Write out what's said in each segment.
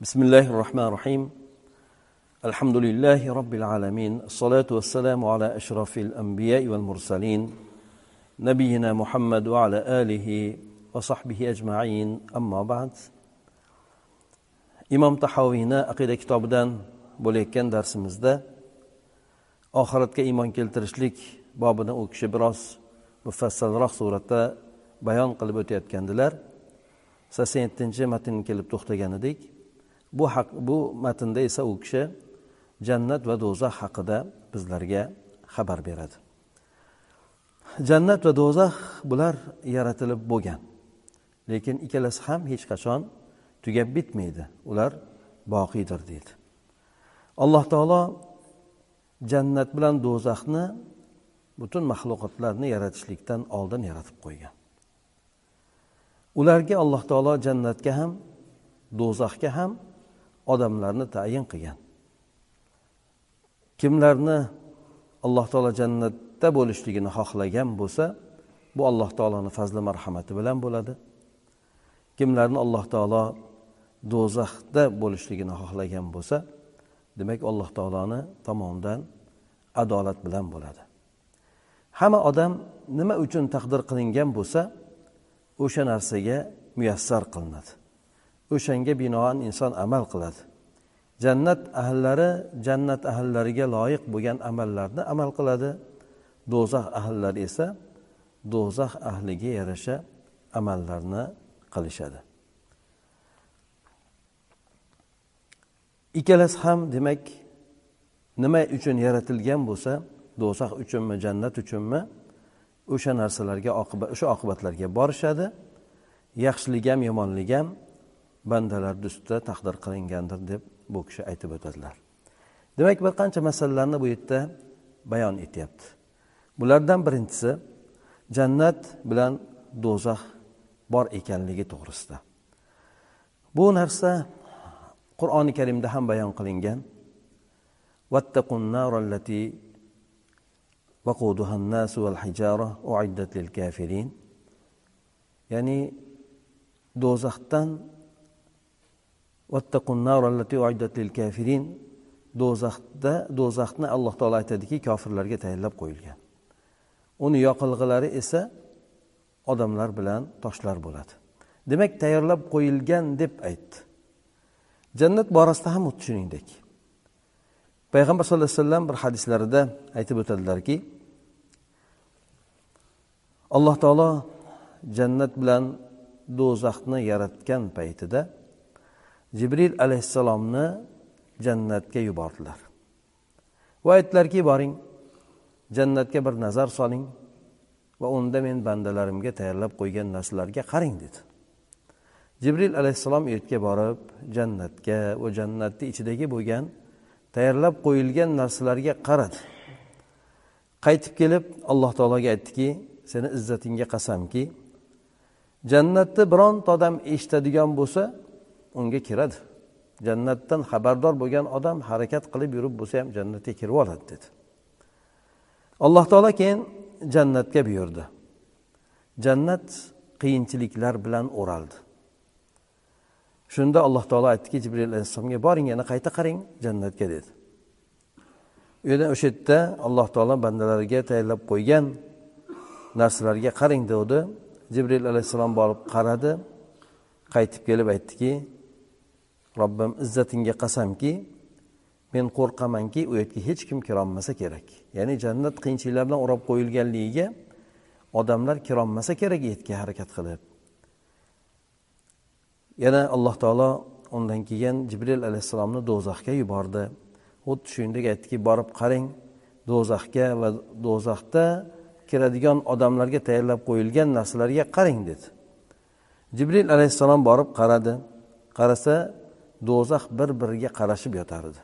بسم الله الرحمن الرحيم الحمد لله رب العالمين الصلاة والسلام على أشرف الأنبياء والمرسلين نبينا محمد وعلى آله وصحبه أجمعين أما بعد إمام تحاوينا أقيد كتاب دان بوليكن درس مزدا آخرت كإيمان كلترشليك بابنا أوك براس مفصل رخ صورة بيان قلبتي أتكندلر سسين تنجمة كلب تختجان ديك bu haq bu matnda esa u kishi jannat va do'zax haqida bizlarga xabar beradi. Jannat va do'zax bular yaratilib bo'lgan. Lekin ikkalasi ham hech qachon tugab bitmaydi. Ular boqiydir deydi. Alloh taolo jannat bilan do'zaxni butun maxluqotlarni yaratishlikdan oldin yaratib qo'ygan. Ularga alloh taolo jannatga ham do'zaxga ham odamlarni tayin qilgan. Kimlarni alloh taolo jannatda bo'lishligini xohlagan bo'lsa bu alloh taoloni fazli marhamati bilan bo'ladi. Kimlarni alloh taolo do'zaxda bo'lishligini xohlagan bo'lsa demak alloh taoloni tomonidan adolat bilan bo'ladi. Hamma odam nima uchun taqdir qilingan bo'lsa o'sha narsaga muyassar qilinadi. O'shanga binoan inson amal qiladi. Jannat ahllari jannat ahllariga loyiq bo'lgan amallarni amal qiladi. Do'zax ahllari esa do'zax ahliga yarasha amallarni qilishadi. Ikkalasi ham demak nima uchun yaratilgan bo'lsa do'zax uchunmi jannat uchunmi o'sha narsalarga oqibat o'sha oqibatlarga borishadi. Yaxshilik ham yomonlik ham bandalarni ustida taqdir qilingandir deb bu kishi aytib o'tadilar. Demak bir qancha masalalarni bu yerda bayon etyapti. Bulardan birinchisi jannat bilan do'zax bor ekanligi to'g'risida. Bu narsa qur'oni karimda ham bayon qilingan. Ya'ni do'zaxdan do'zaxda do'zaxni alloh taolo aytadiki kofirlarga tayyorlab qo'yilgan. Uni yoqilg'ilari esa odamlar bilan toshlar bo'ladi. Demak tayyorlab qo'yilgan deb aytdi jannat borasida ham xuddi shuningdek. Payg'ambar sallallohu alayhi vasallam bir hadislarida aytib o'tadilarki alloh taolo jannat bilan do'zaxni yaratgan paytida jibril alayhissalomni jannatga yubordilar. Va aytdilarki boring jannatga bir nazar soling va unda men bandalarimga tayyorlab qo'ygan narsalarga qarang dedi. Jibril alayhissalom u yerga borib jannatga va jannatni ichidagi bo'lgan tayyorlab qo'yilgan narsalarga qaradi. Qaytib kelib alloh taologa aytdiki seni izzatingga qasamki jannatni bironta odam eshitadigan bo'lsa unga kiradi. Jannatdan xabardor bo'lgan odam harakat qilib yurib bo'lsa ham jannatga kirib oladi dedi. Alloh taolo keyin jannatga buyurdi. Jannat qiyinchiliklar bilan o'raldi. Shunda alloh taolo aytdiki jibril alayhissalomga boring yana qayta qarang jannatga dedi. U yerda o'sha yerda alloh taolo bandalariga tayyorlab qo'ygan narsalarga qarang degdi jibril alayhissalom borib qaradi. Qaytib kelib aytdiki robbim izzatingga qasamki men qo'rqamanki u yerga hech kim kirolmasa kerak. Ya'ni jannat qiyinchiliklar bilan o'rab qo'yilganligiga odamlar kirolmasa kerak u yerga harakat qilib. Yana alloh taolo undan keyin jibril alayhissalomni do'zaxga yubordi. Xuddi shuningdek aytdiki borib qarang do'zaxga va do'zaxda kiradigan odamlarga tayyorlab qo'yilgan narsalarga qarang dedi. Jibril alayhissalom borib qaradi. Qarasa do'zax bir biriga qarashib yotar edi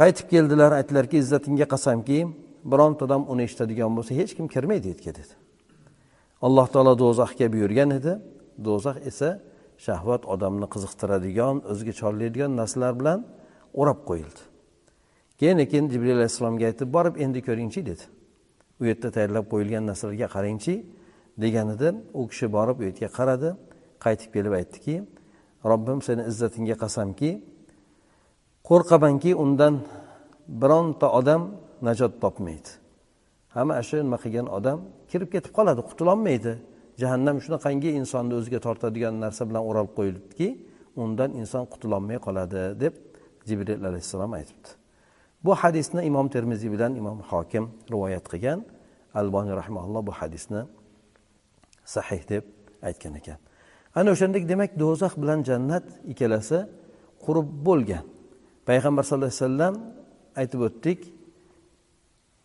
qaytib keldilar aytdilarki izzatingga qasamki bironta odam uni eshitadigan bo'lsa hech kim kirmaydi yerga dedi. Alloh taolo do'zaxga buyurgan edi. Do'zax esa shahvat odamni qiziqtiradigan o'ziga chorlaydigan narsalar bilan o'rab qo'yildi. Keyin keyin jibril alayhissalomga aytib borib endi ko'ringchi dedi. U yerda tayyorlab qo'yilgan narsalarga qarangchi deganida u kishi borib u yerga qaradi. Qaytib kelib aytdiki robbim seni izzatingga qasamki qo'rqamanki undan bironta odam najot topmaydi. Hamma shu nima qilgan odam kirib ketib qoladi qutulolmaydi. Jahannam shunaqangi insonni o'ziga tortadigan narsa bilan o'ralib qo'yilibdiki undan inson qutulolmay qoladi deb jibril alayhissalom aytibdi. Bu hadisni imom termiziy bilan imom hokim rivoyat qilgan. Alboniy rahmaulloh bu hadisni sahih deb aytgan ekan. Ana o'shandek demak do'zax bilan jannat ikkalasi qurib bo'lgan. Payg'ambar sallallohu alayhi vasallam aytib o'tdik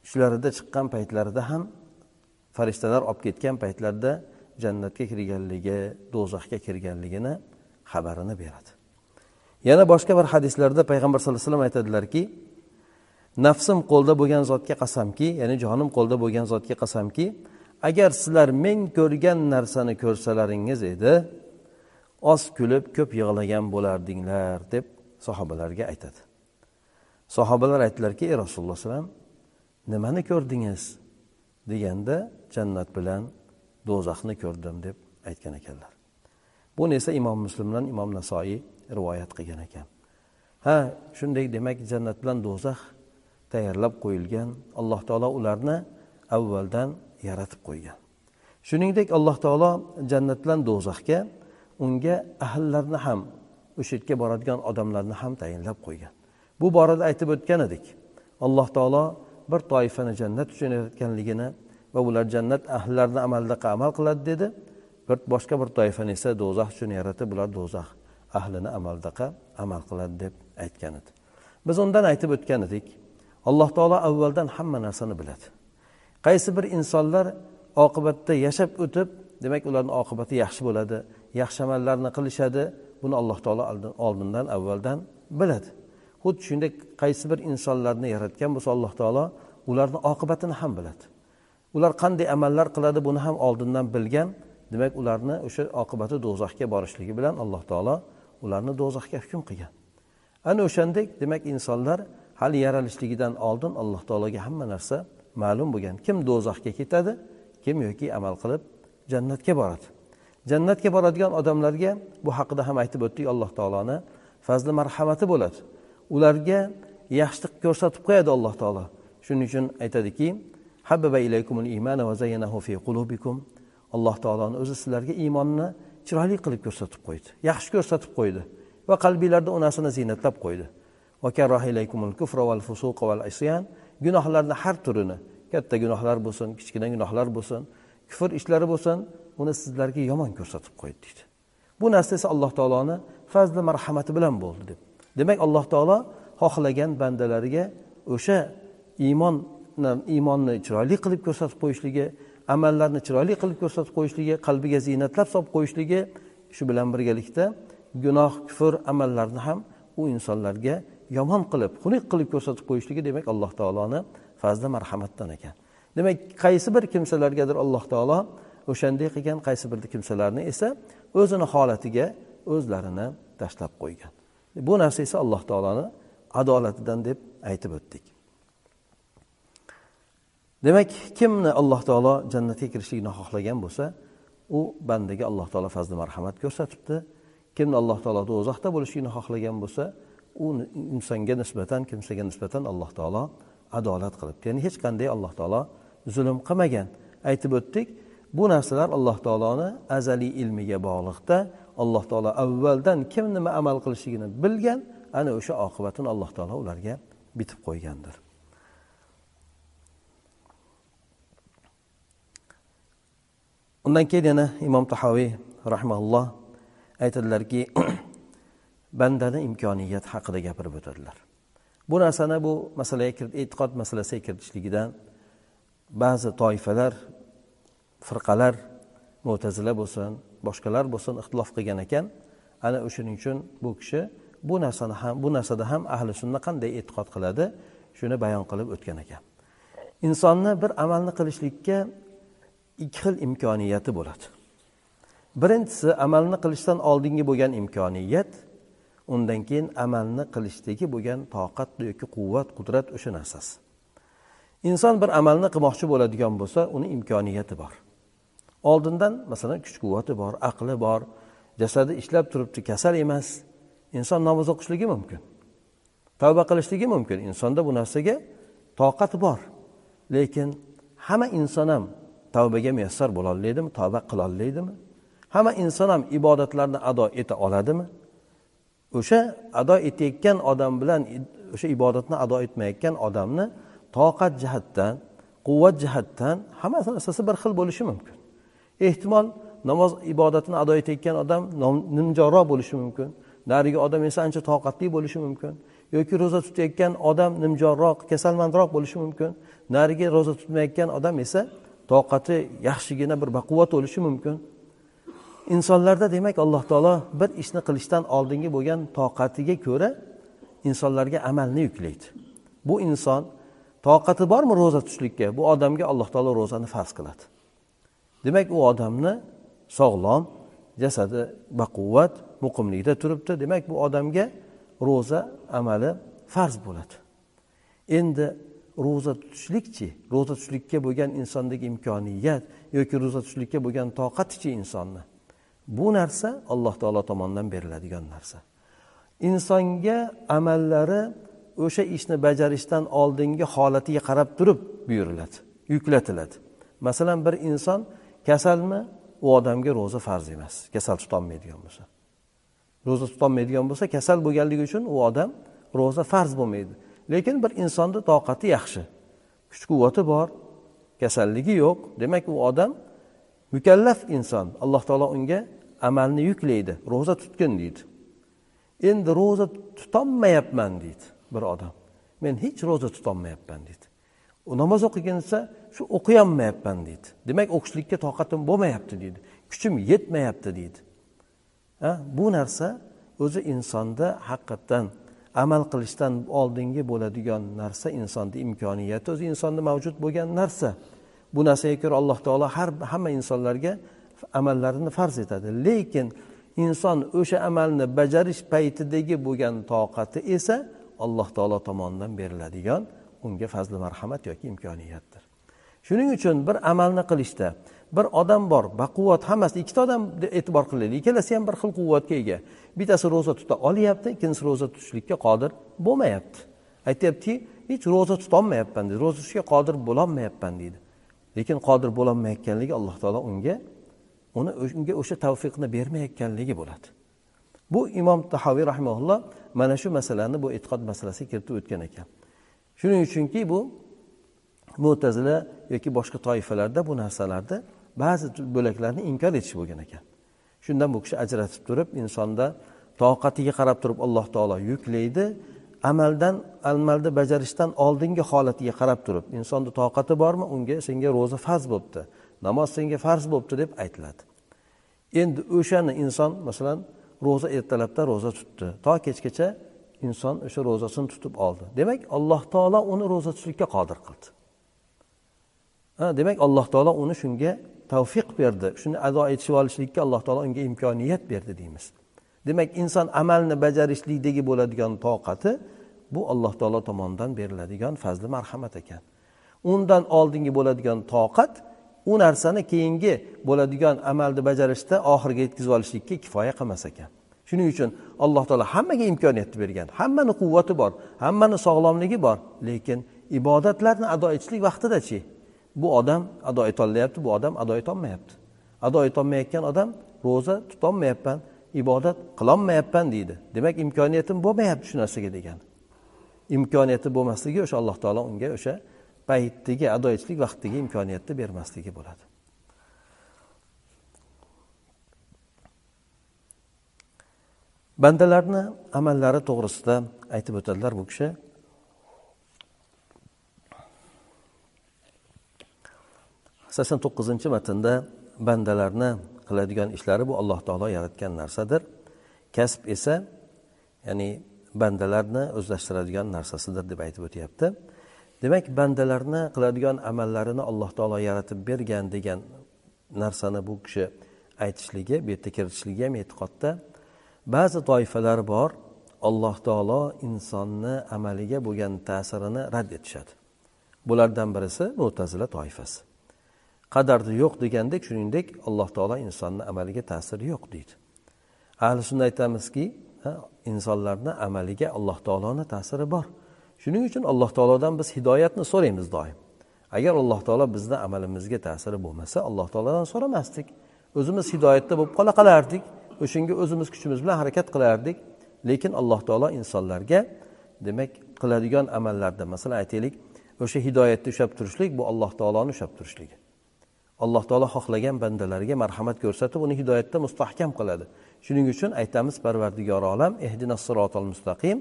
shularida chiqqan paytlarida ham farishtalar olib ketgan paytlarida jannatga kirganligi do'zaxga kirganligini xabarini beradi. Yana boshqa bir hadislarda payg'ambar sallallohu alayhi vasallam aytadilarki nafsim qo'lda bo'lgan zotga qasamki ya'ni jonim qo'lda bo'lgan zotga qasamki agar sizlar men ko'rgan narsani ko'rsalaringiz edi oz kulib ko'p yig'lagan bo'lardinglar deb sahobalarga aytadi. Sahobalar aytdilarki ey rasululloh alayhivasallam nimani ko'rdingiz? deganda jannat bilan do'zaxni ko'rdim deb aytgan ekanlar. Buni esa imom muslimdan imom nasoiy rivoyat qilgan ekan. Ha shunday demak jannat bilan do'zax tayyorlab qo'yilgan alloh taolo ularni avvaldan yaratib qo'ygan. Shuningdek alloh taolo jannat bilan do'zaxga unga ahllarni ham o'sha yerga boradigan odamlarni ham tayinlab qo'ygan. Bu borada aytib o'tgan edik alloh taolo bir toifani jannat uchun yaratganligini va ular jannat ahllarini amaldaqa amal qiladi dedi. Bir boshqa bir toifani esa do'zax uchun yaratib ular do'zax ahlini amaldaqa amal qiladi deb aytgan edi. Biz undan aytib o'tgan edik alloh taolo avvaldan hamma narsani biladi. Qaysi bir insonlar oqibatda yashab o'tib demak ularni oqibati yaxshi bo'ladi yaxshi amallarni qilishadi buni alloh taolo oldindan avvaldan biladi. Xuddi shunday qaysi bir insonlarni yaratgan bo'lsa alloh taolo ularni oqibatini ham biladi. Ular qanday amallar qiladi buni ham oldindan bilgan demak ularni o'sha oqibati do'zaxga borishligi bilan alloh taolo ularni do'zaxga hukm qilgan. Ana o'shandek demak insonlar hali yaralishligidan oldin alloh taologa hamma narsa ma'lum bo'lgan. Kim do'zaxga ketadi kim yoki amal qilib jannatga boradi. Jannatga boradigan odamlarga bu haqida ham aytib o'tdik alloh taoloni fazli marhamati bo'ladi. Ularga yaxshilik ko'rsatib qo'yadi alloh taolo. Shuning uchun aytadiki alloh taoloni o'zi sizlarga iymonni chiroyli qilib ko'rsatib qo'ydi yaxshi ko'rsatib qo'ydi va qalbinglarda u narsani ziynatlab qo'ydi. Gunohlarni har turini katta gunohlar bo'lsin kichkina gunohlar bo'lsin kufr ishlari bo'lsin uni sizlarga yomon ko'rsatib qo'ydi deydi. Bu narsa esa alloh taoloni fazli marhamati bilan bo'ldi deb. Demak alloh taolo xohlagan bandalariga o'sha iymon iymonni chiroyli qilib ko'rsatib qo'yishligi amallarni chiroyli qilib ko'rsatib qo'yishligi qalbiga ziynatlab solib qo'yishligi shu bilan birgalikda gunoh kufr amallarni ham u insonlarga yomon qilib xunuk qilib ko'rsatib qo'yishligi demak alloh taoloni fazli marhamatdan ekan. Demak qaysi bir kimsalargadir alloh taolo o'shanday qilgan qaysi bir kimsalarni esa o'zini holatiga o'zlarini tashlab qo'ygan. Bu narsa esa alloh taoloni adolatidan deb aytib o'tdik. Demak kimni alloh taolo jannatga kirishlikni xohlagan bo'lsa u bandaga alloh taolo fazli marhamat ko'rsatibdi. Kimni alloh taolo do'zaxda bo'lishligini xohlagan bo'lsa u insonga nisbatan kimsaga nisbatan alloh taolo adolat qilibdi ya'ni hech qanday alloh taolo zulm qilmagan. Aytib o'tdik bu narsalar alloh taoloni azaliy ilmiga bog'liqda. Alloh taolo avvaldan kim nima amal qilishligini bilgan ana o'sha oqibatini alloh taolo ularga bitib qo'ygandir. Undan keyin yana imom tahoviy rahmaulloh aytadilarki bandani imkoniyati haqida gapirib o'tadilar. Bu narsani bu masalaga e'tiqod masalasiga kiritishligidan ba'zi toifalar firqalar mo'tazila bo'lsin boshqalar bo'lsin ixtilof qilgan ekan. Ana o'shaning uchun bu kishi bu narsani ham bu narsada ham ahli sunna qanday e'tiqod qiladi? Shuni bayon qilib o'tgan ekan. Insonni bir amalni qilishlikka ikki xil imkoniyati bo'ladi. Birinchisi amalni qilishdan oldingi bo'lgan imkoniyat undan keyin amalni qilishdagi bo'lgan toqat yoki quvvat qudrat o'sha narsasi. Inson bir amalni qilmoqchi bo'ladigan bo'lsa uni imkoniyati bor. Oldindan masalan kuch quvvati bor aqli bor jasadi ishlab turibdi kasal emas. Inson namoz o'qishligi mumkin. Tavba qilishligi mumkin. Insonda bu narsaga toqat bor. Lekin hamma inson ham tavbaga muyassar bo'lolmaydimi tavba qilolmaydimi hamma inson ham ibodatlarni ado eta oladimi? O'sha ado etayotgan odam bilan o'sha ibodatni ado etmayotgan odamni toqat jihatdan quvvat jihatdan hamma narsasi bir xil bo'lishi mumkin. Ehtimol namoz ibodatini ado etayotgan odam nimjonroq bo'lishi mumkin. Narigi odam esa ancha toqatli bo'lishi mumkin. Yoki ro'za tutayotgan odam nimjonroq kasalmandroq bo'lishi mumkin. Narigi ro'za tutmayotgan odam esa toqati yaxshigina bir baquvvat bo'lishi mumkin. Insonlarda demak alloh taolo bir ishni qilishdan oldingi bo'lgan toqatiga ko'ra insonlarga amalni yuklaydi. Bu inson toqati bormi ro'za tutishlikka? Bu odamga alloh taolo ro'zani farz qiladi. Demak u odamni sog'lom jasadi baquvvat muqimlikda turibdi. Demak bu odamga ro'za amali farz bo'ladi. Endi ro'za tutishlikchi ro'za tutishlikka bo'lgan insondagi imkoniyat yoki ro'za tutishlikka bo'lgan toqatchi insonni bu narsa alloh taolo tomonidan beriladigan narsa. Insonga amallari o'sha ishni bajarishdan oldingi holatiga qarab turib buyuriladi yuklatiladi. Masalan bir inson kasalmi? U odamga ro'za farz emas. Kasal tutolmaydigan bo'lsa. Ro'za tutolmaydigan bo'lsa kasal bo'lganligi uchun u odam ro'za farz bo'lmaydi. Lekin bir insonni toqati yaxshi. Kuch quvvati bor kasalligi yo'q. Demak u odam mukallaf inson. Alloh taolo unga amalni yuklaydi ro'za tutgin deydi. Endi ro'za tutolmayapman deydi bir odam. Men hech ro'za tutolmayapman deydi. U namoz o'qigin desa shu o'qiyolmayapman deydi. Demak o'qishlikka toqatim bo'lmayapti deydi. Kuchim yetmayapti deydi. Ha bu narsa o'zi insonda haqiqatdan amal qilishdan oldingi bo'ladigan narsa insonni imkoniyati o'zi insonda mavjud bo'lgan narsa. Bu narsaga ko'ra alloh taolo har hamma insonlarga amallarini farz etadi. Lekin inson o'sha amalni bajarish paytidagi bo'lgan toqati esa alloh taolo tomonidan beriladigan unga fazli marhamat yoki imkoniyatdir. Shuning uchun bir amalni qilishda bir odam bor baquvvat hammasi ikkita odam e'tibor qilaylik ikkalasi ham bir xil quvvatga ega. Bittasi ro'za tuta olyapti ikkinchisi ro'za tutishlikka qodir bo'lmayapti. Aytyaptiki hech ro'za tutolmayapman deydi. Ro'za tutishga qodir bo'lolmayapman deydi. Lekin qodir bo'lolmayotganligi alloh taolo unga uni unga o'sha tavfiqni bermayotganligi bo'ladi. Bu imom tahoviy rahimaulloh mana shu masalani bu e'tiqod masalasiga kiritib o'tgan ekan. Shuning uchunki bu mo'tazila yoki boshqa toifalarda bu narsalarni ba'zi bo'laklarni inkor etish bo'lgan ekan. Shundan bu kishi ajratib turib insonda toqatiga qarab turib alloh taolo yuklaydi amaldan amalni bajarishdan oldingi holatiga qarab turib insonni toqati bormi unga senga ro'za farz bo'libdi. Namoz senga farz bo'libdi deb aytiladi. Endi o'shani inson masalan ro'za ertalabda ro'za tutdi. To kechgacha inson o'sha ro'zasini tutib oldi. Demak alloh taolo uni ro'za tutishlikka qodir qildi. Demak alloh taolo uni shunga tavfiq berdi. Shuni ado etishib olishlikka alloh taolo unga imkoniyat berdi deymiz. Demak inson amalni bajarishlikdagi bo'ladigan toqati bu alloh taolo tomonidan beriladigan fazli marhamat ekan. Undan oldingi bo'ladigan toqat u narsani keyingi bo'ladigan amalni bajarishda oxiriga yetkazib olishlikka kifoya qilmas ekan. Shuning uchun alloh taolo hammaga imkoniyatni bergan hammani quvvati bor hammani sog'lomligi bor lekin ibodatlarni ado etishlik vaqtidachi bu odam ado etolmayapti bu odam ado etolmayapti ado etolmayotgan odam ro'za tutolmayapman ibodat qilolmayapman deydi. Demak imkoniyatim bo'lmayapti shu narsaga degani. Imkoniyati bo'lmasligi o'sha alloh taolo unga o'sha paytdagi ado etishlik vaqtidagi imkoniyatni bermasligi bo'ladi. Bandalarni amallari to'g'risida aytib o'tadilar bu kishi. Sakson to'qqizinchi matnda bandalarni qiladigan ishlari bu alloh taolo yaratgan narsadir. Kasb esa ya'ni bandalarni o'zlashtiradigan narsasidir deb aytib o'tyapti. Demak bandalarni qiladigan amallarini alloh taolo yaratib bergan degan narsani bu kishi aytishligi bu yerda kiritishligi ham e'tiqodda. Ba'zi toifalar bor alloh taolo insonni amaliga bo'lgan ta'sirini rad etishadi. Bulardan birisi mo'tazila toifasi. Qadarni yo'q degandek shuningdek alloh taolo insonni amaliga ta'siri yo'q deydi. Ahli sunna aytamizki insonlarni amaliga alloh taoloni ta'siri bor. Shuning uchun alloh taolodan biz hidoyatni so'raymiz doim. Agar alloh taolo bizni amalimizga ta'siri bo'lmasa alloh taolodan so'ramasdik. O'zimiz hidoyatda bo'lib qola qolardik o'shanga o'zimiz kuchimiz bilan harakat qilardik. Lekin alloh taolo insonlarga demak qiladigan amallarda masalan aytaylik o'sha hidoyatda ushlab turishlik bu alloh taoloni ushlab turishligi. Alloh taolo xohlagan bandalariga marhamat ko'rsatib uni hidoyatda mustahkam qiladi. Shuning uchun aytamiz parvardigor olam ehdina sirotol mustaqim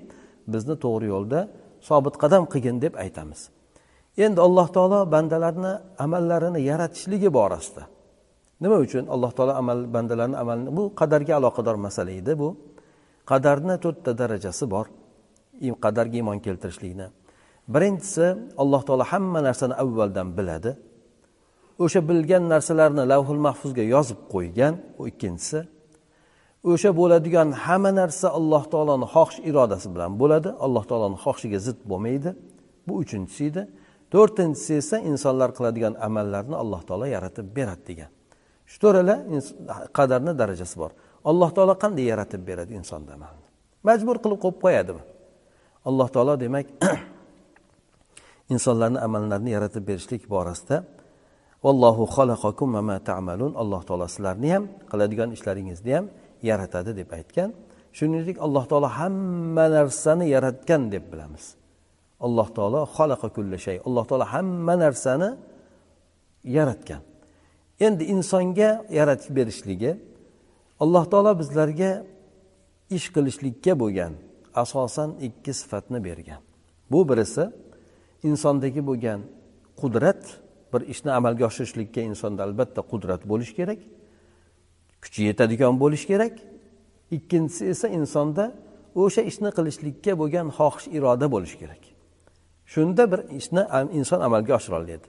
bizni to'g'ri yo'lda sobit qadam qilgin deb aytamiz. Endi alloh taolo bandalarni amallarini yaratishligi borasida nima uchun alloh taolo amal bandalarni amalini bu qadarga aloqador masala edi bu. Qadarni to'rtta darajasi bor. Qadarga iymon keltirishlikni. Birinchisi alloh taolo hamma narsani avvaldan biladi. O'sha bilgan narsalarni lavhul mahfuzga yozib qo'ygan. U ikkinchisi o'sha bo'ladigan hamma narsa alloh taoloni xohish irodasi bilan bo'ladi. Alloh taoloni xohishiga zid bo'lmaydi. Bu uchinchisi edi. To'rtinchisi esa insonlar qiladigan amallarni alloh taolo yaratib beradi degan. Shu to'rala qadarni darajasi bor. Alloh taolo qanday yaratib beradi insonni amalni? Majbur qilib qo'yib qo'yadimi? Alloh taolo demak insonlarni amallarini yaratib berishlik borasida vallohu xalaqakum ma ta'malun. Alloh taolo sizlarni ham qiladigan ishlaringizni ham yaratadi deb aytgan. Shuningdek alloh taolo hamma narsani yaratgan deb bilamiz. Alloh taolo xalaqa kulli shay alloh taolo hamma narsani yaratgan. Endi insonga yaratib berishligi alloh taolo bizlarga ish qilishlikka bo'lgan asosan ikki sifatni bergan. Bu birisi insondagi bo'lgan qudrat bir ishni amalga oshirishlikka insonda albatta qudrat bo'lishi kerak. Kuchi yetadigan bo'lishi kerak. Ikkinchisi esa insonda o'sha ishni qilishlikka bo'lgan xohish iroda bo'lishi kerak. Shunda bir ishni inson amalga oshira oladi.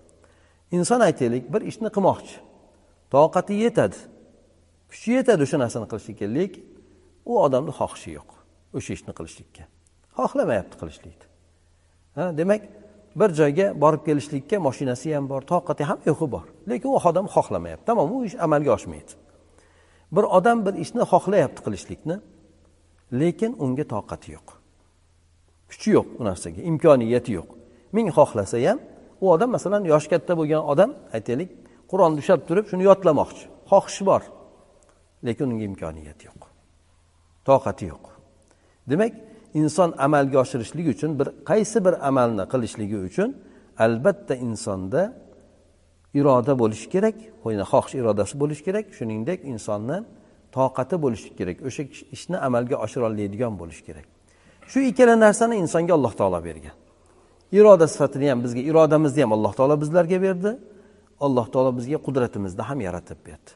Inson aytaylik bir ishni qilmoqchi. Toqati yetadi. Kuchi yetadi o'sha narsani qilishlikka lekin u odamni xohishi yo'q o'sha ishni qilishlikka. Xohlamayapti qilishlikni. Ha demak bir joyga borib kelishlikka moshinasi ham bor toqati ham yo'qi bor lekin u odam xohlamayapti. Tamom u ish amalga oshmaydi. Bir odam bir ishni xohlayapti qilishlikni lekin unga toqati yo'q. Kuchi yo'q u narsaga imkoniyati yo'q. Ming xohlasa ham u odam masalan yoshi katta bo'lgan odam aytaylik qur'onni ushlab turib shuni yodlamoqchi xohishi bor lekin unga imkoniyati yo'q toqati yo'q. Demak inson amalga oshirishligi uchun bir qaysi bir amalni qilishligi uchun albatta insonda iroda bo'lishi kerak xohish irodasi bo'lishi kerak shuningdek insonni toqati bo'lishi kerak o'sha ishni amalga oshira oladigan bo'lishi kerak. Shu ikkala narsani insonga alloh taolo bergan. Iroda sifatini ham bizga irodamizni ham alloh taolo bizlarga berdi. Alloh taolo bizga qudratimizni ham yaratib berdi.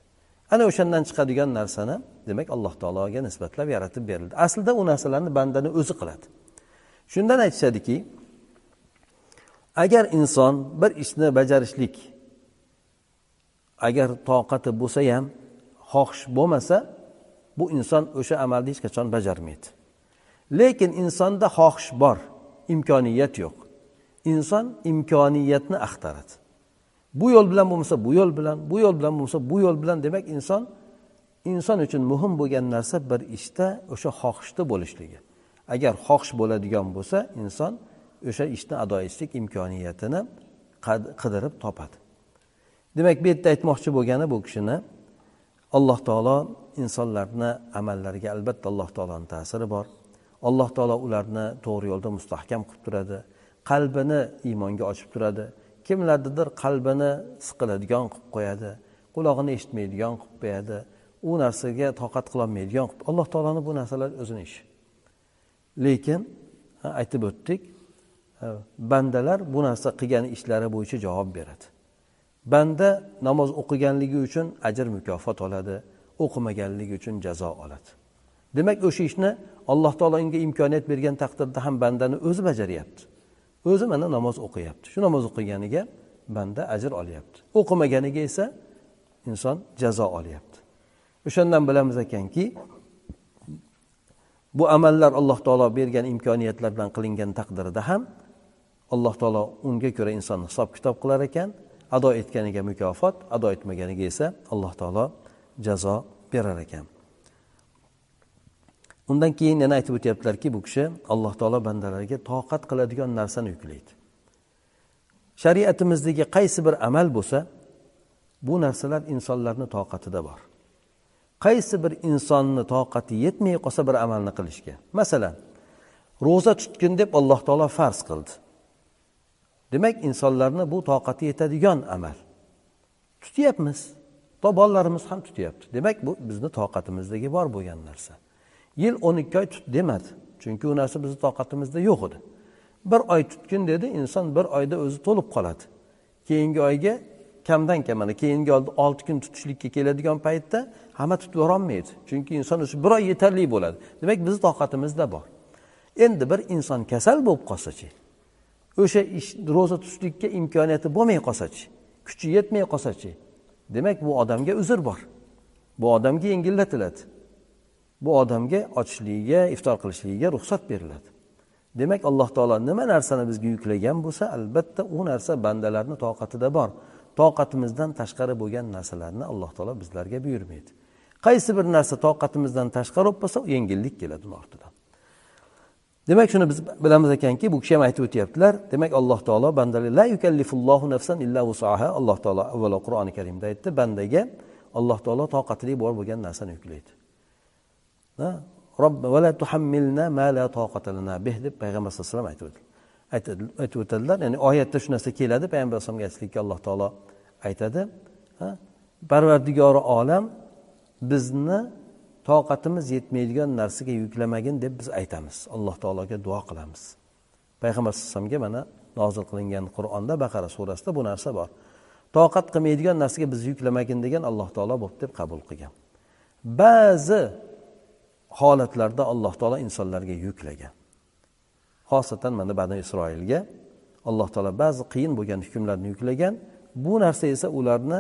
Ana o'shandan chiqadigan narsani demak alloh taologa nisbatlab yaratib berildi. Aslida u narsalarni bandani o'zi qiladi. Shundan aytishadiki agar inson bir ishni bajarishlik agar toqati bo'lsa ham xohish bo'lmasa bu inson o'sha amalni hech qachon bajarmaydi. Lekin insonda xohish bor imkoniyat yo'q. Inson imkoniyatni axtaradi. Bu yo'l bilan bo'lmasa bu yo'l bilan bu yo'l bilan bo'lmasa bu yo'l bilan demak inson inson uchun muhim bo'lgan narsa bir ishda o'sha xohishda bo'lishligi. Agar xohish bo'ladigan bo'lsa inson o'sha ishni ado etishlik imkoniyatini qidirib topadi. Demak bu yerda aytmoqchi bo'lgani bu kishini alloh taolo insonlarni amallariga albatta alloh taoloni ta'siri bor. Alloh taolo ularni to'g'ri yo'lda mustahkam qilib turadi. Qalbini iymonga ochib turadi. Kimlarnidir qalbini siqiladigan qilib qo'yadi. Qulog'ini eshitmaydigan qilib qo'yadi. U narsaga toqat qilolmaydigan qilib alloh taoloni bu narsalar o'zini ishi. Lekin aytib o'tdik bandalar bu narsa qilgan ishlari bo'yicha javob beradi. Banda namoz o'qiganligi uchun ajr mukofot oladi o'qimaganligi uchun jazo oladi. Demak o'sha ishni alloh taolo unga imkoniyat bergan taqdirda ham bandani o'zi bajaryapti. O'zi mana namoz o'qiyapti. Shu namoz o'qiganiga banda ajr olyapti. O'qimaganiga esa inson jazo olyapti. O'shandan bilamiz ekanki bu amallar alloh taolo bergan imkoniyatlar bilan qilingan taqdirda ham alloh taolo unga ko'ra insonni hisob kitob qilar ekan ado etganiga mukofot ado etmaganiga esa alloh taolo jazo berar ekan. Undan keyin yana aytib o'tyaptilarki bu kishi alloh taolo bandalarga toqat qiladigan narsani yuklaydi. Shariatimizdagi qaysi bir amal bo'lsa bu narsalar insonlarni toqatida bor. Qaysi bir insonni toqati yetmay qolsa bir amalni qilishga. Masalan ro'za tutgin deb alloh taolo farz qildi. Demak insonlarni bu toqati yetadigan amal. Tutyapmiz. To bolalarimiz ham tutyapti. Demak bu bizni toqatimizdagi bor bo'lgan narsa. Yil o'n ikki oy tut demadi. Chunki u narsa bizni toqatimizda yo'q edi. Bir oy tutgin dedi inson bir oyda o'zi to'lib qoladi. Keyingi oyga kamdan kam mana keyingi olti kun tutishlikka keladigan paytda hamma tutib yuborolmaydi. Chunki inson o'sha bir oy yetarli bo'ladi. Demak bizni toqatimizda bor. Endi bir inson kasal bo'lib qolsachi o'sha ish ro'za tutishlikka imkoniyati bo'lmay qolsachi kuchi yetmay qolsachi demak bu odamga uzr bor. Bu odamga yengillatiladi bu odamga ochishligiga iftor qilishligiga ruxsat beriladi. Demak alloh taolo nima narsani bizga yuklagan bo'lsa albatta u narsa bandalarni toqatida bor. Toqatimizdan tashqari bo'lgan narsalarni alloh taolo bizlarga buyurmaydi. Qaysi bir narsa toqatimizdan tashqari bo'lib qolsa yengillik keladi uni ortidan. Demak shuni biz bilamiz ekanki bu kishi ham aytib o'tyaptilar. Demak alloh taolo bandalar la yukallifullohu nafsan illa vusaha alloh taolo avvalo qur'oni karimda aytdi. Bandaga alloh taolo toqatli bor bo'lgan narsani yuklaydi. Deb payg'ambar sallallohu alayhi vasallam aytib o'tadilar. Ya'ni oyatda shu narsa keladi. Payg'ambar alayhisalomga aytishlikka alloh taolo aytadi. Parvardigori olam bizni toqatimiz yetmaydigan narsaga yuklamagin deb biz aytamiz. Alloh taologa duo qilamiz. Payg'ambar sallallohu mana nozil qilingan qur'onda baqara surasida bu narsa bor. Toqat qilmaydigan narsaga bizni yuklamagin degan alloh taolo bo'pti deb qabul qilgan. Ba'zi holatlarda alloh taolo insonlarga yuklagan. Xosatan mana bani isroilga alloh taolo ba'zi qiyin bo'lgan hukmlarni yuklagan. Bu narsa esa ularni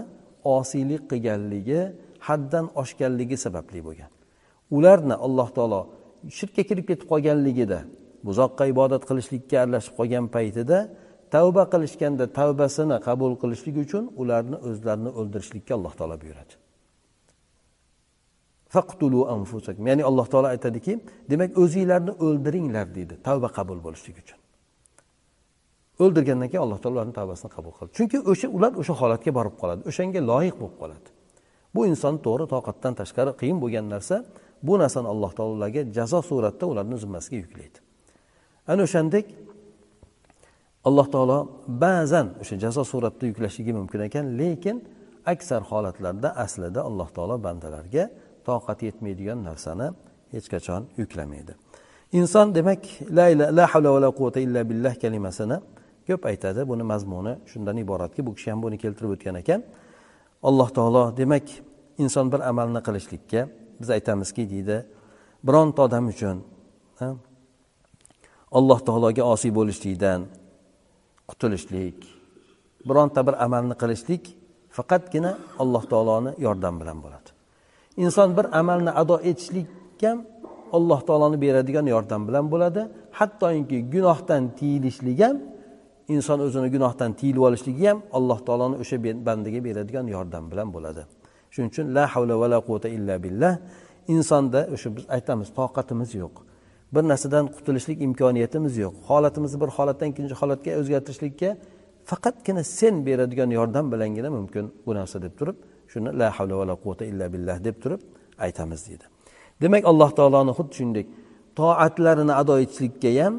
osiylik qilganligi haddan oshganligi sababli bo'lgan. Ularni alloh taolo shirkka kirib ketib qolganligida buzoqqa ibodat qilishlikka aralashib qolgan paytida tavba qilishganda tavbasini qabul qilishlik uchun ularni o'zlarini o'ldirishlikka alloh taolo buyuradi. Faqtulu anfusakum. Ya'ni alloh taolo aytadiki demak o'zinglarni o'ldiringlar deydi tavba qabul bo'lishlik uchun. O'ldirgandan keyin alloh taolo ularni tavbasini qabul qiladi chunki o'sha ular o'sha holatga borib qoladi o'shanga loyiq bo'lib qoladi. Bu inson to'g'ri toqatdan tashqari qiyin bo'lgan narsa bu narsani alloh taolo jazo suratda ularni zimmasiga yuklaydi. Ana o'shandek alloh taolo ba'zan o'sha jazo suratda yuklashligi mumkin ekan lekin aksar holatlarda aslida alloh taolo bandalarga toqati yetmaydigan narsani hech qachon yuklamaydi. Inson demak la la havla va la quvvata illa billah kalimasini ko'p aytadi. Buni mazmuni shundan iboratki bu kishi ham buni keltirib o'tgan ekan. Alloh taolo demak inson bir amalni qilishlikka biz aytamizki deydi bironta odam uchun alloh taologa osiy bo'lishlikdan qutulishlik bironta bir amalni qilishlik faqatgina alloh taoloni yordami bilan bo'ladi. Inson bir amalni ado etishlik ham alloh taoloni beradigan yordam bilan bo'ladi. Hattoki gunohdan tiyilishlik ham inson o'zini gunohdan tiyilib olishligi ham alloh taoloni o'sha bandaga beradigan yordam bilan bo'ladi. Shuning uchun la havla va la quvvata illa billah. Insonda o'sha biz aytamiz toqatimiz yo'q. Bir narsadan qutulishlik imkoniyatimiz yo'q. Holatimizni bir holatdan ikkinchi holatga o'zgartirishlikka faqatgina sen beradigan yordam bilangina mumkin bu narsa deb turib shuni la havla va la quvvata illa billah deb turib aytamiz deydi demak alloh taoloni xuddi shuningdek toatlarini ado etishlikka ham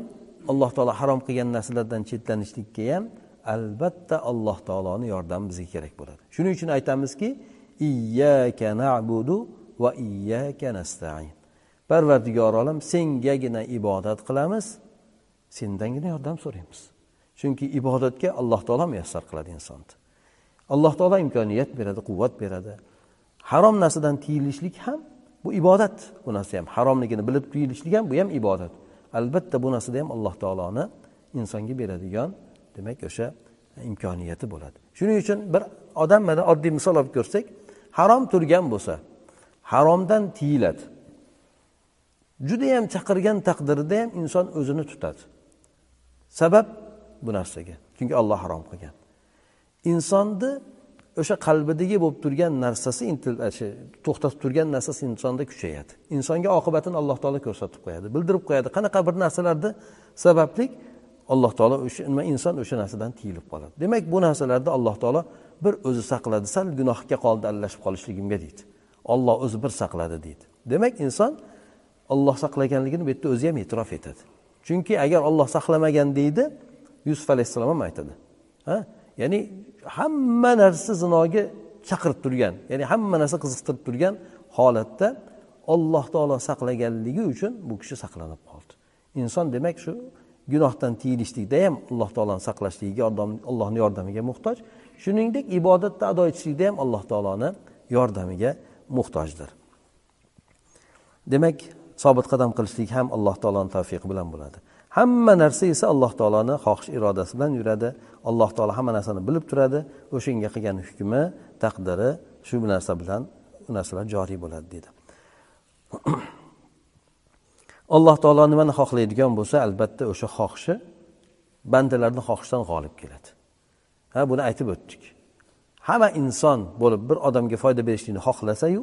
alloh taolo harom qilgan narsalardan chetlanishlikka ham albatta alloh taoloni yordami bizga kerak bo'ladi. Shuning uchun aytamizki iyyaka na'budu va iyyaka nastain. Parvardigor olam sengagina ibodat qilamiz sendangina yordam so'raymiz. Chunki ibodatga alloh taolo muyassar qiladi insonni alloh taolo imkoniyat beradi quvvat beradi. Harom narsadan tiyilishlik ham bu ibodat. Bu narsa ham haromligini bilib tiyilishlik ham bu ham ibodat. Albatta bu narsada ham alloh taoloni insonga beradigan demak o'sha imkoniyati bo'ladi. Shuning uchun bir odam mana oddiy misol olib ko'rsak harom turgan bo'lsa haromdan tiyiladi. Judayam chaqirgan taqdirida ham inson o'zini tutadi. Sabab bu narsaga chunki olloh harom qilgan. Insonni o'sha qalbidagi bo'lib turgan narsasi e, to'xtatib turgan narsasi insonda kuchayadi. Insonga oqibatini alloh taolo ko'rsatib qo'yadi bildirib qo'yadi. Qanaqa bir narsalarni sababli alloh taolo o'sha nima inson o'sha narsadan tiyilib qoladi. Demak bu narsalarda alloh taolo bir o'zi saqladi sal gunohga qoldi aralashib qolishligimga deydi. Olloh o'zi bir saqladi deydi. Demak inson olloh saqlaganligini bu yerda o'zi ham e'tirof etadi. Chunki agar olloh saqlamagan deydi yusuf alayhissalom ham aytadi. Ha? Ya'ni hamma narsa zinoga chaqirib turgan ya'ni hamma narsa qiziqtirib turgan holatda alloh taolo saqlaganligi uchun bu kishi saqlanib qoldi. Inson demak shu gunohdan tiyilishlikda ham alloh taoloni saqlashligiga allohni yordamiga muhtoj. Shuningdek ibodatni ado etishlikda ham alloh taoloni yordamiga muhtojdir. Demak sobit qadam qilishlik ham alloh taoloni tavfiqi bilan bo'ladi. Hamma narsa esa alloh taoloni xohish irodasi bilan yuradi. Alloh taolo hamma narsani bilib turadi. O'shanga qilgan hukmi taqdiri shu narsa bilan u narsalar joriy bo'ladi dedi. Alloh taolo nimani xohlaydigan bo'lsa albatta o'sha xohishi bandalarni xohishidan g'olib keladi. Ha buni aytib o'tdik. Hamma inson bo'lib bir odamga foyda berishlikni xohlasayu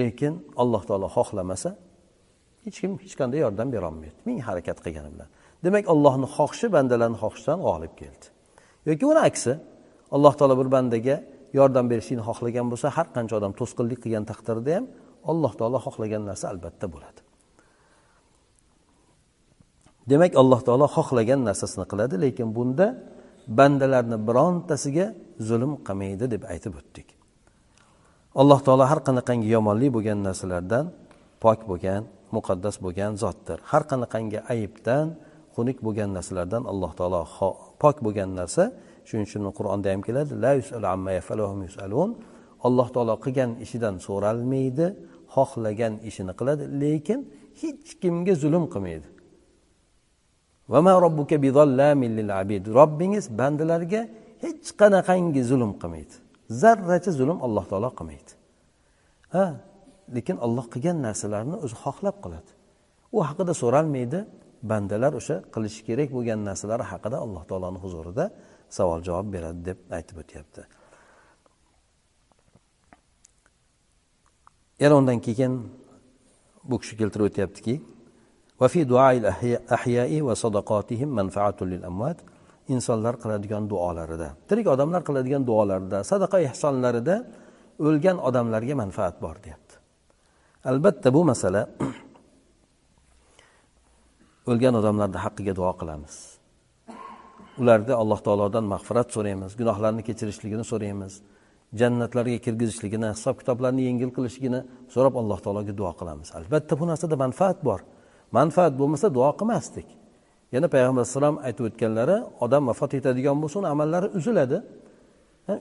lekin alloh taolo xohlamasa hech kim hech qanday yordam berolmayapti ming harakat qilgani bilan. Demak allohni xohishi bandalarni xohishidan g'olib keldi. Yoki uni aksi alloh taolo bir bandaga yordam berishlikni xohlagan bo'lsa har qancha odam to'sqinlik qilgan taqdirda ham alloh taolo xohlagan narsa albatta bo'ladi. Demak alloh taolo xohlagan narsasini qiladi lekin bunda bandalarni birontasiga zulm qilmaydi deb aytib o'tdik. Alloh taolo har qanaqangi yomonlik bo'lgan narsalardan pok bo'lgan muqaddas bo'lgan zotdir. Har qanaqangi aybdan xunuk bo'lgan narsalardan alloh taolo pok bo'lgan narsa shuning uchun qur'onda ham keladi la amma yusalun. Alloh taolo qilgan ishidan so'ralmaydi xohlagan ishini qiladi lekin hech kimga zulm qilmaydi. Robbingiz bandalarga hech qanaqangi zulm qilmaydi. Zarracha zulm alloh taolo qilmaydi. Ha lekin olloh qilgan narsalarni o'zi xohlab qiladi u haqida so'ralmaydi. Bandalar o'sha qilishi kerak bo'lgan narsalar haqida alloh taoloni huzurida savol javob beradi deb aytib o'tyapti. Yana undan keyin bu kishi keltirib o'tyaptiki insonlar qiladigan duolarida tirik odamlar qiladigan duolarida sadaqa ehsonlarida o'lgan odamlarga manfaat bor deyapti. Albatta bu masala o'lgan odamlarni haqqiga duo qilamiz. Ularni alloh taolodan mag'firat so'raymiz gunohlarni kechirishligini so'raymiz jannatlarga kirgizishligini hisob kitoblarni yengil qilishligini so'rab alloh taologa duo qilamiz. Albatta bu narsada manfaat bor. Manfaat bo'lmasa duo qilmasdik. Yana payg'ambar alayhissalom aytib o'tganlari odam vafot etadigan bo'lsa uni amallari uziladi.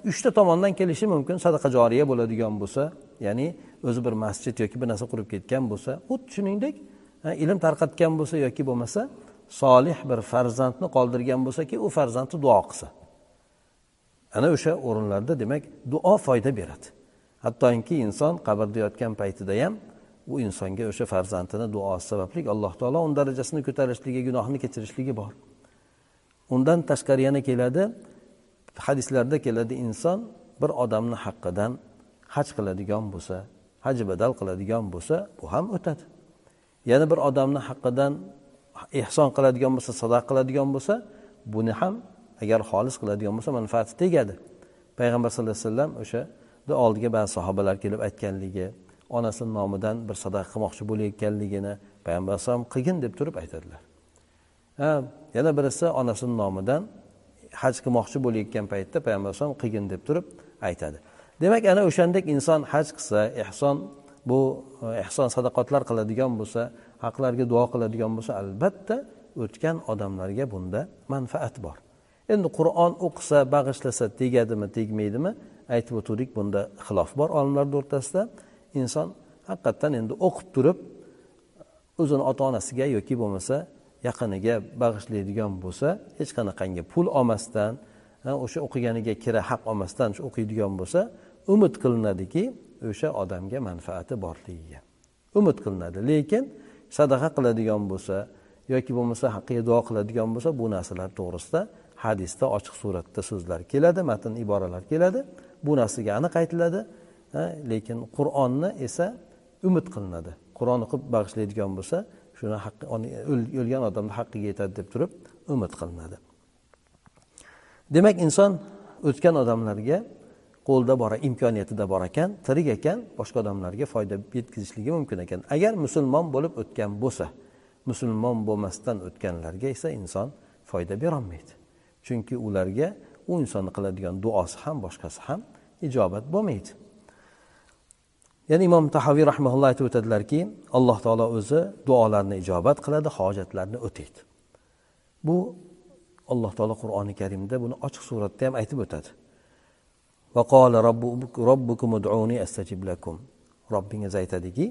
Uchta tomondan kelishi mumkin. Sadaqa joriya bo'ladigan bo'lsa ya'ni o'zi bir masjid yoki bir narsa qurib ketgan bo'lsa xuddi shuningdek ilm tarqatgan bo'lsa yoki bo'lmasa solih bir farzandni qoldirgan bo'lsaki u farzandni duo qilsa. Ana o'sha o'rinlarda demak duo foyda beradi. Hattoki inson qabrda yotgan paytida ham u insonga o'sha farzandini duosi sababli alloh taolo uni darajasini ko'tarishligi gunohini kechirishligi bor. Undan tashqari yana keladi hadislarda keladi inson bir odamni haqqidan haj qiladigan bo'lsa haj badal qiladigan bo'lsa bu ham o'tadi. Yana bir odamni haqqidan ehson qiladigan bo'lsa sadaqa qiladigan bo'lsa buni ham agar xolis qiladigan bo'lsa manfaati tegadi. Payg'ambar sallallohu alayhi vasallam o'sha oldiga ba'zi sahobalar kelib aytganligi onasini nomidan bir sadaqa qilmoqchi bo'layotganligini payg'ambar alayhisalom qilgin deb turib aytadilar. Ha yana birisi onasini nomidan haj qilmoqchi bo'layotgan paytda payg'ambar alayhisalom qilgin deb turib aytadi. Demak ana o'shandek inson haj qilsa ehson bu e, ehson sadaqotlar qiladigan bo'lsa haqlarga duo qiladigan bo'lsa albatta o'tgan odamlarga bunda manfaat bor. Endi qur'on o'qisa bag'ishlasa tegadimi tegmaydimi aytib o'tuvdik bunda xilof bor olimlarni o'rtasida. Inson haqiqatdan endi o'qib turib o'zini ota onasiga yoki bo'lmasa yaqiniga bag'ishlaydigan bo'lsa hech qanaqangi pul olmasdan o'sha o'qiganiga kira haq olmasdan shu o'qiydigan bo'lsa umid qilinadiki o'sha odamga manfaati borligiga. Umid qilinadi. Lekin sadaqa qiladigan bo'lsa yoki bo'lmasa haqqiga duo qiladigan bo'lsa bu narsalar to'g'risida hadisda ochiq suratda so'zlar keladi matn iboralar keladi. Bu narsaga aniq aytiladi lekin qur'onni esa umid qilinadi. Qur'on o'qib bag'ishlaydigan bo'lsa shuni haqqi o'lgan odamni haqqiga yetadi deb turib umid qilinadi. Demak inson o'tgan odamlarga qo'lda bor imkoniyatida bor ekan tirik ekan boshqa odamlarga foyda yetkazishligi mumkin ekan. Agar musulmon bo'lib o'tgan bo'lsa musulmon bo'lmasdan o'tganlarga esa inson foyda berolmaydi. Chunki ularga u insonni qiladigan duosi ham boshqasi ham ijobat bo'lmaydi. Ya'ni imom tahaviy rahmaulloh aytib o'tadilarki alloh taolo o'zi duolarni ijobat qiladi hojatlarni o'taydi. Bu alloh taolo qur'oni karimda buni ochiq suratda ham aytib o'tadi. Robbingiz aytadiki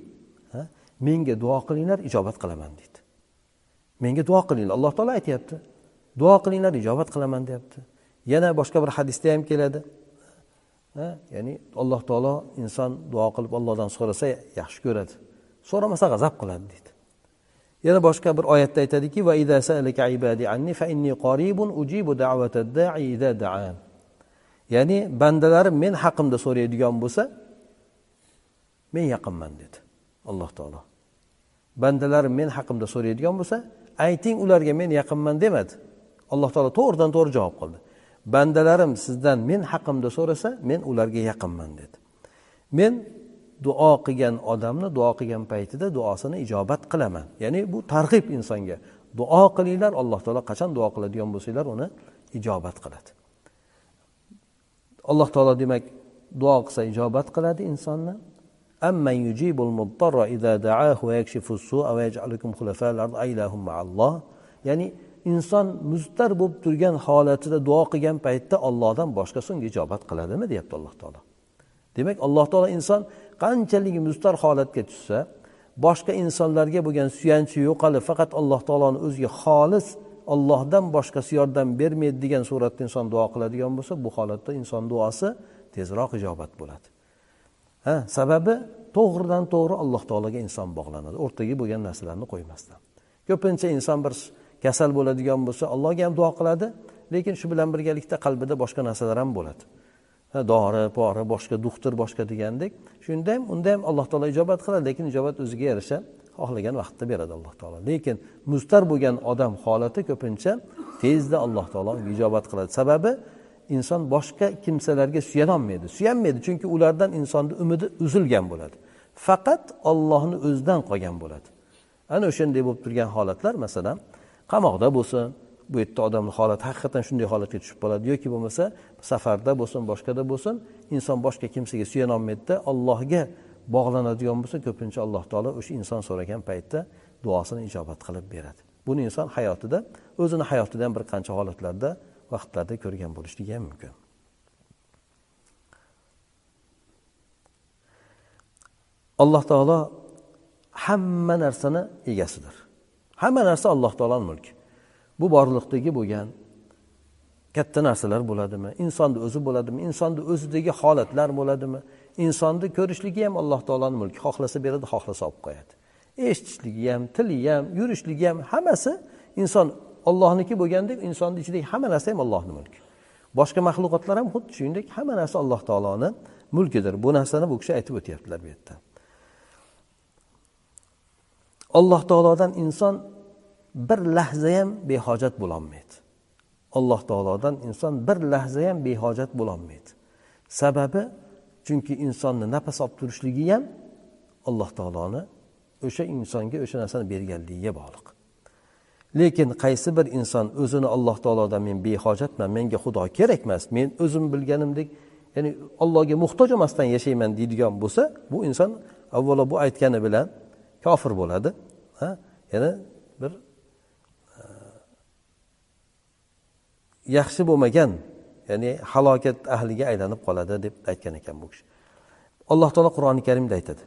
menga duo qilinglar ijobat qilaman deydi. Menga duo qilinglar. Alloh taolo aytyapti. Duo qilinglar ijobat qilaman deyapti. Yana boshqa bir hadisda ham keladi. Ya'ni alloh taolo inson duo qilib ollohdan so'rasa yaxshi ko'radi. So'ramasa g'azab qiladi deydi. Yana boshqa bir oyatda aytadiki va anni fa inni qaribun ujibu da'i idza da'an. Ya'ni bandalarim men haqimda so'raydigan bo'lsa men yaqinman dedi alloh taolo. Bandalarim men haqimda so'raydigan bo'lsa ayting ularga men yaqinman demadi. Alloh taolo to'g'ridan to'g'ri javob qildi. bandalarim sizdan men haqimda so'rasa men ularga yaqinman dedi men duo qilgan odamni duo qilgan paytida duosini ijobat qilaman ya'ni bu targ'ib insonga duo qilinglar alloh taolo qachon duo qiladigan bo'lsanglar uni ijobat qiladi alloh taolo demak duo qilsa ijobat qiladi insonni أمن يجيب المضطر إذا دعاه ويكشف السوء ويجعلكم خلفاء الأرض أإله مع الله ya'ni inson muztar bo'lib turgan holatida duo qilgan paytda ollohdan boshqa so'ng ijobat qiladimi deyapti alloh taolo. Demak alloh taolo inson qanchalik muztar holatga tushsa boshqa insonlarga bo'lgan suyanchi yo'qolib faqat alloh taoloni o'ziga xolis ollohdan boshqasi yordam bermaydi degan suratda inson duo qiladigan bo'lsa bu holatda inson duosi tezroq ijobat bo'ladi. Ha sababi to'g'ridan to'g'ri alloh taologa inson bog'lanadi o'rtaga bo'lgan narsalarni qo'ymasdan. Ko'pincha inson bir kasal bo'ladigan bo'lsa allohga ham duo qiladi. Lekin shu bilan birgalikda qalbida boshqa narsalar ham bo'ladi. Dori pori boshqa doktor boshqa degandek. Shunda ham unda ham alloh taolo ijobat qiladi lekin ijobat o'ziga yarasha xohlagan vaqtda beradi alloh taolo. Lekin mustar bo'lgan odam holati ko'pincha tezda alloh taolo unga ijobat qiladi. Sababi inson boshqa kimsalarga suyanolmaydi. Suyanmaydi chunki ulardan insonni umidi uzilgan bo'ladi. Faqat ollohni o'zidan qolgan bo'ladi. Ana o'shanday bo'lib turgan holatlar masalan qamoqda bo'lsin. Bu yerda odamni holati haqiqatdan shunday holatga tushib qoladi. Yoki bo'lmasa safarda bo'lsin boshqada bo'lsin inson boshqa kimsaga suyanolmaydida ollohga bog'lanadigan bo'lsa ko'pincha alloh taolo o'sha inson so'ragan paytda duosini ijobat qilib beradi. Buni inson hayotida o'zini hayotida ham bir qancha holatlarda vaqtlarda ko'rgan bo'lishligi ham mumkin. Alloh taolo hamma narsani egasidir. Hamma narsa alloh taoloni mulki. Bu borliqdagi bo'lgan katta narsalar bo'ladimi? Insonni o'zi bo'ladimi? Insonni o'zidagi holatlar bo'ladimi? Insonni ko'rishligi ham alloh taoloni mulki. Xohlasa beradi xohlasa olib qo'yadi. Eshitishligi ham tili ham yurishligi ham hammasi inson ollohniki bo'lgandek insonni ichidagi hamma narsa ham allohni mulki. Boshqa maxluqotlar ham xuddi shuningdek hamma narsa alloh taoloni mulkidir. Bu narsani bu kishi aytib o'tyaptilar bu yerda. Alloh taolodan inson bir lahza ham behojat bo'lolmaydi. Alloh taolodan inson bir lahza ham behojat bo'lolmaydi. Sababi chunki insonni nafas olib turishligi ham alloh taoloni o'sha insonga o'sha narsani berganligiga bog'liq. Lekin qaysi bir inson o'zini alloh taolodan men behojatman menga xudo kerak emas men o'zim bilganimdek ya'ni allohga muhtoj emasdan yashayman deydigan bo'lsa bu inson avvalo bu aytgani bilan kofir bo'ladi yana bir e, yaxshi bo'lmagan ya'ni halokat ahliga aylanib qoladi deb aytgan ekan bu kishi. Alloh taolo qur'oni karimda aytadi.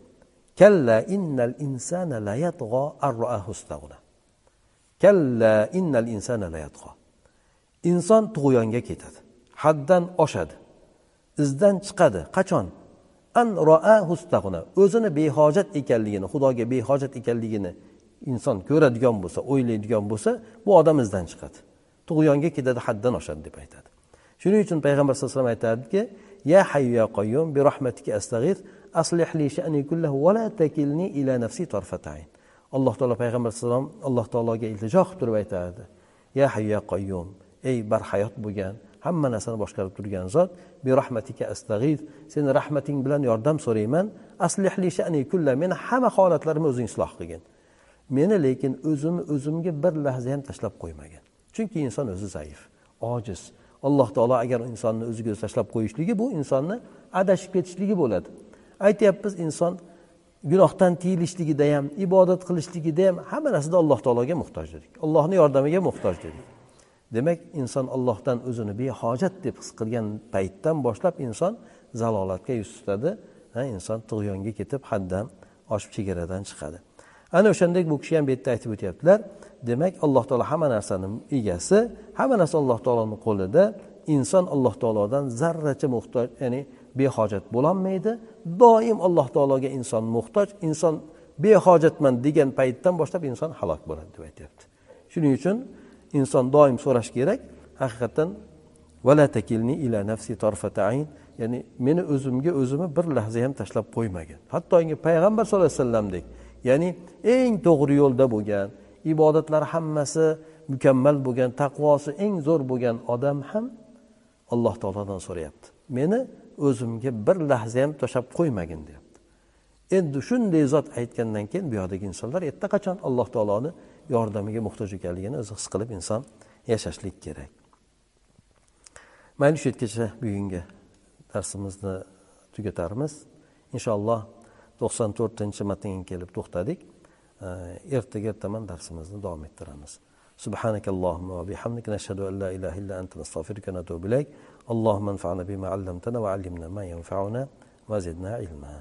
Kalla innal insana la yatg'a kalla innal insana la inson tug'yonga ketadi haddan oshadi izdan chiqadi. Qachon? An o'zini behojat ekanligini xudoga behojat ekanligini inson ko'radigan bo'lsa o'ylaydigan bo'lsa bu odam izdan chiqadi. Tug'yonga ketadi haddan oshadi deb aytadi. Shuning uchun payg'ambar sallallohu alayhi vasallam aytadiki ya hayyu ya qayyum bi rahmatika astag'ith aslihli sha'ni kullahu va la takilni ila nafsi tarfatayn. Alloh taolo payg'ambar alayhissalom alloh taologa iltijo qilib turib aytardi ya hayyu ya qayyum ey barhayot bo'lgan hamma narsani boshqarib turgan zot bi rahmatika astag'ith seni rahmating bilan yordam so'rayman. Aslihli sha'ni kulla meni hamma holatlarimni o'zing isloh qilgin. Meni lekin o'zimni o'zimga bir lahza ham tashlab qo'ymagin. Chunki inson o'zi zaif ojiz. Alloh taolo agar insonni o'ziga o'zi tashlab qo'yishligi bu insonni adashib ketishligi bo'ladi. Aytyapmiz inson gunohdan tiyilishligida ham ibodat qilishligida ham hamma narsada alloh taologa muhtoj dedik allohni yordamiga muhtoj dedik demak inson allohdan o'zini behojat deb his qilgan paytdan boshlab inson zalolatga yuz tutadi. Inson tug'yonga ketib haddan oshib chegaradan chiqadi. Ana o'shandek bu kishi ham bu yerda aytib o'tyaptilar. Demak alloh taolo hamma narsani egasi hamma narsa alloh taoloni qo'lida. Inson alloh taolodan zarracha muhtoj ya'ni behojat bo'lolmaydi. Doim alloh taologa inson muhtoj inson behojatman degan paytdan boshlab inson halok bo'ladi deb aytyapti. Shuning uchun inson doim so'rash kerak. Haqiqatdan vala takilni ila nafsi ayn. Ya'ni meni o'zimga o'zimni bir lahza ham tashlab qo'ymagin. Hattoki payg'ambar sallallohu alayhi vasallamdek. Ya'ni eng to'g'ri yo'lda bo'lgan ibodatlari hammasi mukammal bo'lgan taqvosi eng zo'r bo'lgan odam ham alloh taolodan so'rayapti. Meni o'zimga bir lahza ham tashlab qo'ymagin deyapti. Endi shunday zot aytgandan keyin bu yoqdagi insonlar qachon alloh taoloni yordamiga muhtoj ekanligini o'zi his qilib inson yashashlik kerak mayli shu yergacha bugungi darsimizni tugatarmiz inshaalloh to'qson to'rtinchi matnga kelib to'xtadik ertaga ertaman darsimizni davom ettiramiz سبحانك اللهم وبحمدك نشهد أن لا إله إلا أنت نستغفرك ونتوب إليك اللهم انفعنا بما علمتنا وعلمنا ما ينفعنا وزدنا علما